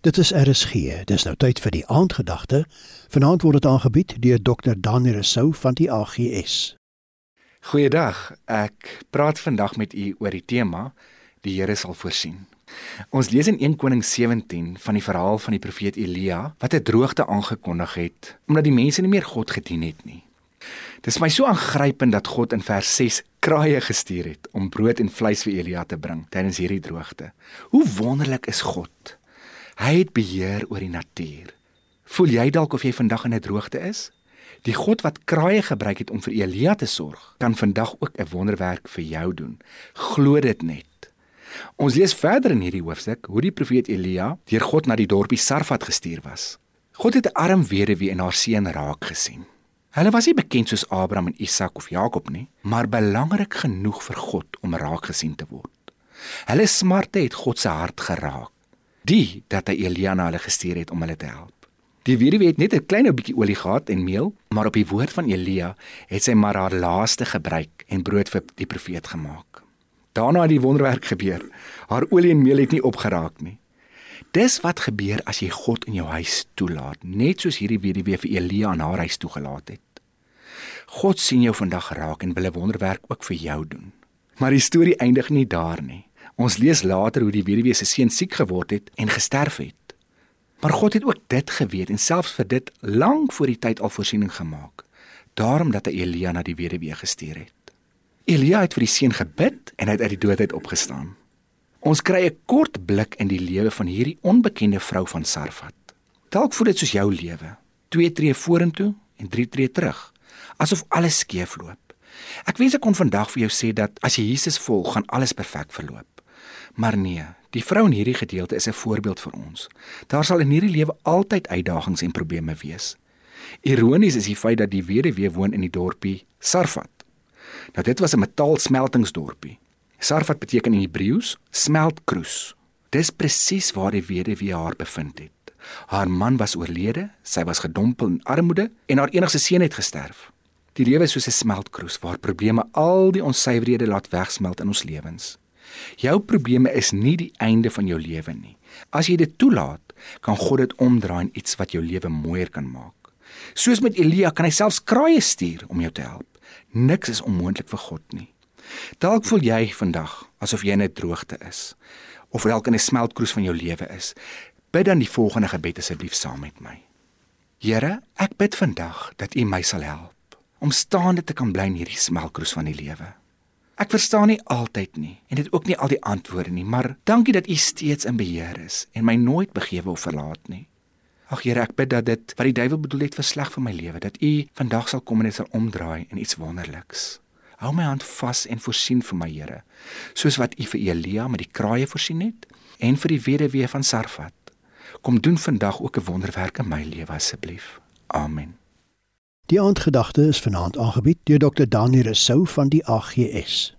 Dit is RSG. Dis nou tyd vir die aandgedagte. Vanaand word dit aangebied deur Dr. Daniel Rousseau van die AGS. Goeiedag. Ek praat vandag met u oor die tema Die Here sal voorsien. Ons lees in 1 Konings 17 van die verhaal van die profeet Elia wat 'n droogte aangekondig het omdat die mense nie meer God gedien het nie. Dit is my so aangrypend dat God in vers 6 kraaie gestuur het om brood en vleis vir Elia te bring tydens hierdie droogte. Hoe wonderlik is God? Hy het beheer oor die natuur. Voel jy dalk of jy vandag in 'n droogte is? Die God wat kraaie gebruik het om vir Elia te sorg, kan vandag ook 'n wonderwerk vir jou doen. Glo dit net. Ons lees verder in hierdie hoofstuk hoe die profeet Elia deur God na die dorpie Sarfat gestuur was. God het 'n arm weduwee en haar seun raak gesien. Hulle was nie bekend soos Abraham en Isak of Jakob nie, maar belangrik genoeg vir God om raak gesien te word. Hulle smarte het God se hart geraak die dat hy Elia na hulle gestuur het om hulle te help. Die weduwee het net 'n klein ou bietjie olie gehad en meel, maar op die woord van Elia het sy maar haar laaste gebruik en brood vir die profeet gemaak. Daarna het die wonderwerk gebeur. Haar olie en meel het nie opgeraak nie. Dis wat gebeur as jy God in jou huis toelaat, net soos hierdie weduwee vir Elia aan haar huis toegelaat het. God sien jou vandag raak en wil 'n wonderwerk ook vir jou doen. Maar die storie eindig nie daar nie. Ons lees later hoe die weduwee se seun siek geword het en gesterf het. Maar God het ook dit geweet en selfs vir dit lank voor die tyd al voorsiening gemaak. Daarom dat hy Elia na die weduwee gestuur het. Elia het vir die seun gebid en hy het uit die dood uit opgestaan. Ons kry 'n kort blik in die lewe van hierdie onbekende vrou van Sarfat. Dalk voel dit soos jou lewe. 2 tree vorentoe en 3 tree terug, asof alles skeefloop. Ek wens ek kon vandag vir jou sê dat as jy Jesus volg, gaan alles perfek verloop. Maar nee, die vrou in hierdie gedeelte is 'n voorbeeld vir ons. Daar sal in hierdie lewe altyd uitdagings en probleme wees. Ironies is die feit dat die weduwee woon in die dorpie Sarfat. Nou dit was 'n metaalsmeltingsdorpie. Sarfat beteken in Hebreëus smeltkroes. Dis presies waar die weduwee haar bevind het. Haar man was oorlede, sy was gedompel in armoede en haar enigste seun het gesterf. Die lewe is soos 'n smeltkroes waar probleme al die onsuiverhede laat wegsmelt in ons lewens. Jou probleme is nie die einde van jou lewe nie. As jy dit toelaat, kan God dit omdraai in iets wat jou lewe mooier kan maak. Soos met Elia kan hy selfs kraaie stuur om jou te help. Niks is onmoontlik vir God nie. Dalk voel jy vandag asof jy in 'n droogte is of dalk in 'n smeltkroes van jou lewe is. Bid dan die volgende gebed asseblief saam met my. Here, ek bid vandag dat U my sal help om staande te kan bly in hierdie smeltkroes van die lewe. Ek verstaan nie altyd nie en dit ook nie al die antwoorde nie, maar dankie dat U steeds in beheer is en my nooit begewe of verlaat nie. Ag Here, ek bid dat dit wat die duiwel bedoel het vir sleg vir my lewe, dat U vandag sal kom en dit sal omdraai in iets wonderliks. Hou my hand vas en voorsien vir my Here, soos wat U vir Elia met die kraaie voorsien het en vir die weduwee van Sarfat. Kom doen vandag ook 'n wonderwerk in my lewe asseblief. Amen. Die aandgedagte is vanaand aangebied deur Dr. Daniel Rousseau van die AGS.